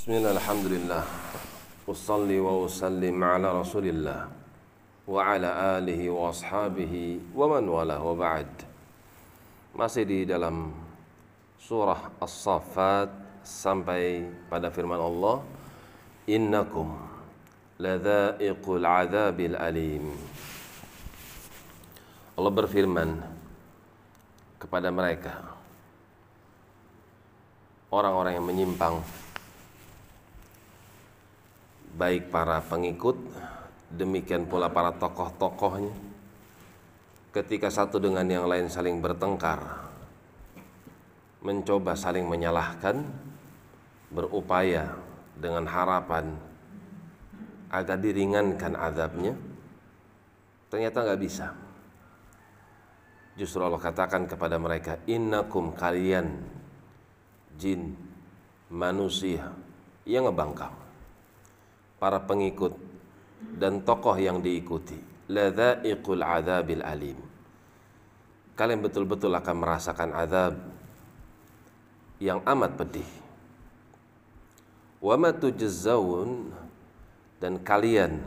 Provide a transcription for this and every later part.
بسم الله الحمد لله أصلي وأسلم على رسول الله وعلى آله وأصحابه ومن والاه وبعد masih di dalam surah As-Saffat sampai pada firman Allah innakum ladza'iqul adzabil alim Allah berfirman kepada mereka orang-orang yang menyimpang baik para pengikut demikian pula para tokoh-tokohnya. Ketika satu dengan yang lain saling bertengkar mencoba saling menyalahkan berupaya dengan harapan agar diringankan azabnya ternyata nggak bisa. Justru Allah katakan kepada mereka innakum kalian jin manusia yang ngebangkang para pengikut dan tokoh yang diikuti. Ladza'iqul adzabil alim. Kalian betul-betul akan merasakan azab yang amat pedih. Wa ma tujzaun dan kalian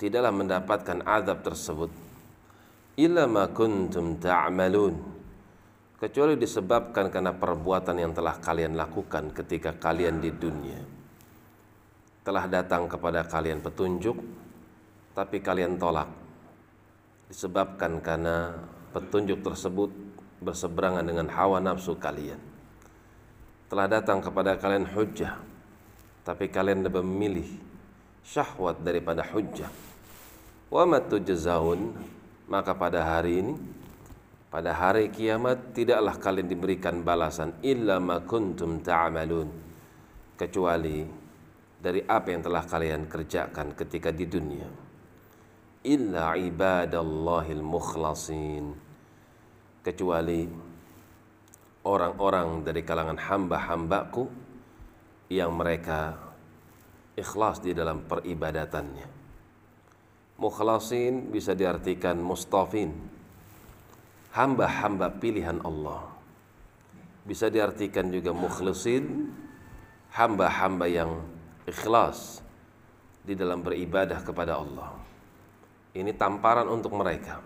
tidaklah mendapatkan azab tersebut. Illa ma kuntum ta'malun. Kecuali disebabkan karena perbuatan yang telah kalian lakukan ketika kalian di dunia telah datang kepada kalian petunjuk tapi kalian tolak. Disebabkan karena petunjuk tersebut berseberangan dengan hawa nafsu kalian. Telah datang kepada kalian hujjah tapi kalian lebih memilih syahwat daripada hujjah. Wa matujzaun maka pada hari ini pada hari kiamat tidaklah kalian diberikan balasan illa ma kuntum ta'malun kecuali dari apa yang telah kalian kerjakan ketika di dunia. Illa ibadallahil mukhlasin kecuali orang-orang dari kalangan hamba-hambaku yang mereka ikhlas di dalam peribadatannya. Mukhlasin bisa diartikan mustafin. Hamba-hamba pilihan Allah. Bisa diartikan juga mukhlisin hamba-hamba yang ikhlas di dalam beribadah kepada Allah ini tamparan untuk mereka.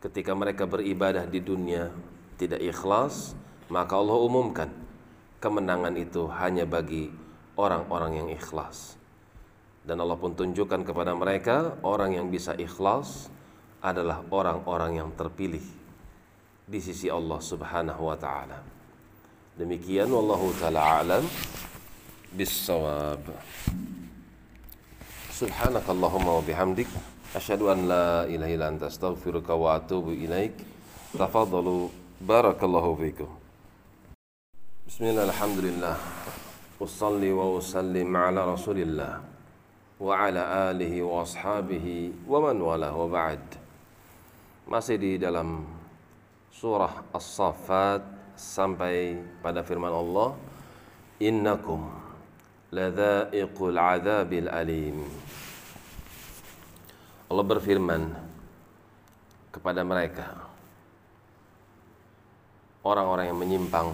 Ketika mereka beribadah di dunia tidak ikhlas, maka Allah umumkan kemenangan itu hanya bagi orang-orang yang ikhlas. Dan Allah pun tunjukkan kepada mereka orang yang bisa ikhlas adalah orang-orang yang terpilih di sisi Allah Subhanahu wa taala. Demikian wallahu taala alam bis-shawab. Subhanakallahumma wa bihamdik أشهد أن لا إله إلا أنت أستغفرك وأتوب إليك. تفضلوا بارك الله فيكم. بسم الله الحمد لله. أصلي وأسلم على رسول الله وعلى آله وأصحابه ومن والاه وبعد. Masih di dalam surah As-Saffat sampai pada firman Allah innakum ladza'iqul adzabil alim. Allah berfirman kepada mereka orang-orang yang menyimpang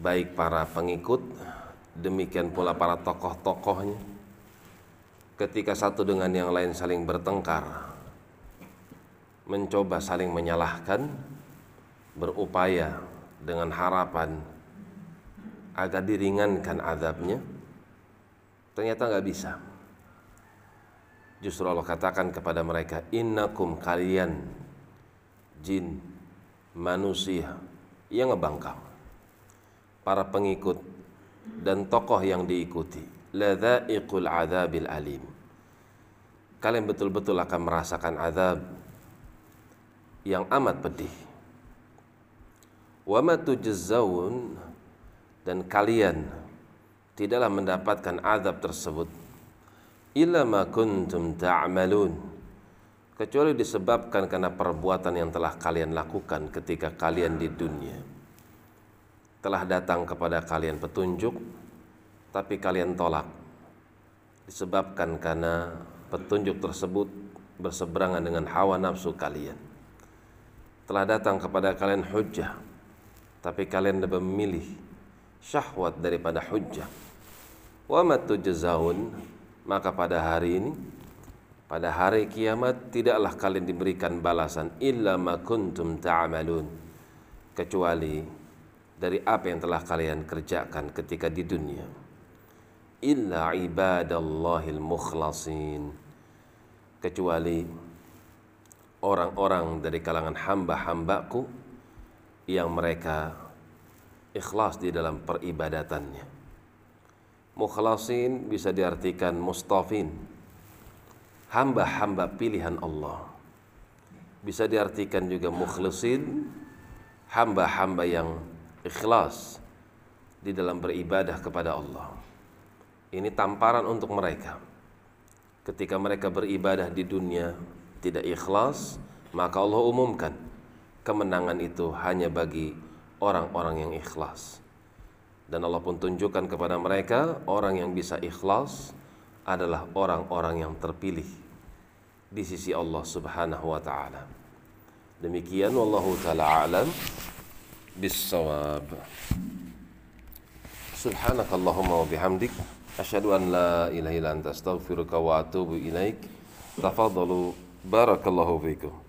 baik para pengikut demikian pula para tokoh-tokohnya ketika satu dengan yang lain saling bertengkar mencoba saling menyalahkan berupaya dengan harapan agar diringankan azabnya ternyata nggak bisa. Justru Allah katakan kepada mereka innakum kalian jin manusia yang ngebangkang para pengikut dan tokoh yang diikuti. Ladza'iqul adzabil alim. Kalian betul-betul akan merasakan azab yang amat pedih. Wa ma dan kalian tidaklah mendapatkan azab tersebut illa ma kuntum ta'malun kecuali disebabkan karena perbuatan yang telah kalian lakukan ketika kalian di dunia. Telah datang kepada kalian petunjuk tapi kalian tolak. Disebabkan karena petunjuk tersebut berseberangan dengan hawa nafsu kalian. Telah datang kepada kalian hujjah tapi kalian lebih memilih syahwat daripada hujjah. Wa matujzaun maka pada hari ini pada hari kiamat tidaklah kalian diberikan balasan illa ma kuntum ta'malun kecuali dari apa yang telah kalian kerjakan ketika di dunia illa ibadallahil mukhlasin kecuali orang-orang dari kalangan hamba-hambaku yang mereka ikhlas di dalam peribadatannya mukhlasin bisa diartikan mustafin hamba-hamba pilihan Allah. Bisa diartikan juga mukhlisin, hamba-hamba yang ikhlas di dalam beribadah kepada Allah. Ini tamparan untuk mereka. Ketika mereka beribadah di dunia tidak ikhlas, maka Allah umumkan kemenangan itu hanya bagi orang-orang yang ikhlas. Dan Allah pun tunjukkan kepada mereka orang yang bisa ikhlas adalah orang-orang yang terpilih di sisi Allah Subhanahu wa taala. Demikian wallahu taala alam bisawab. Subhanakallahumma wa bihamdik asyhadu an la ilaha illa anta astaghfiruka wa atubu ilaik. Tafadhalu barakallahu fikum.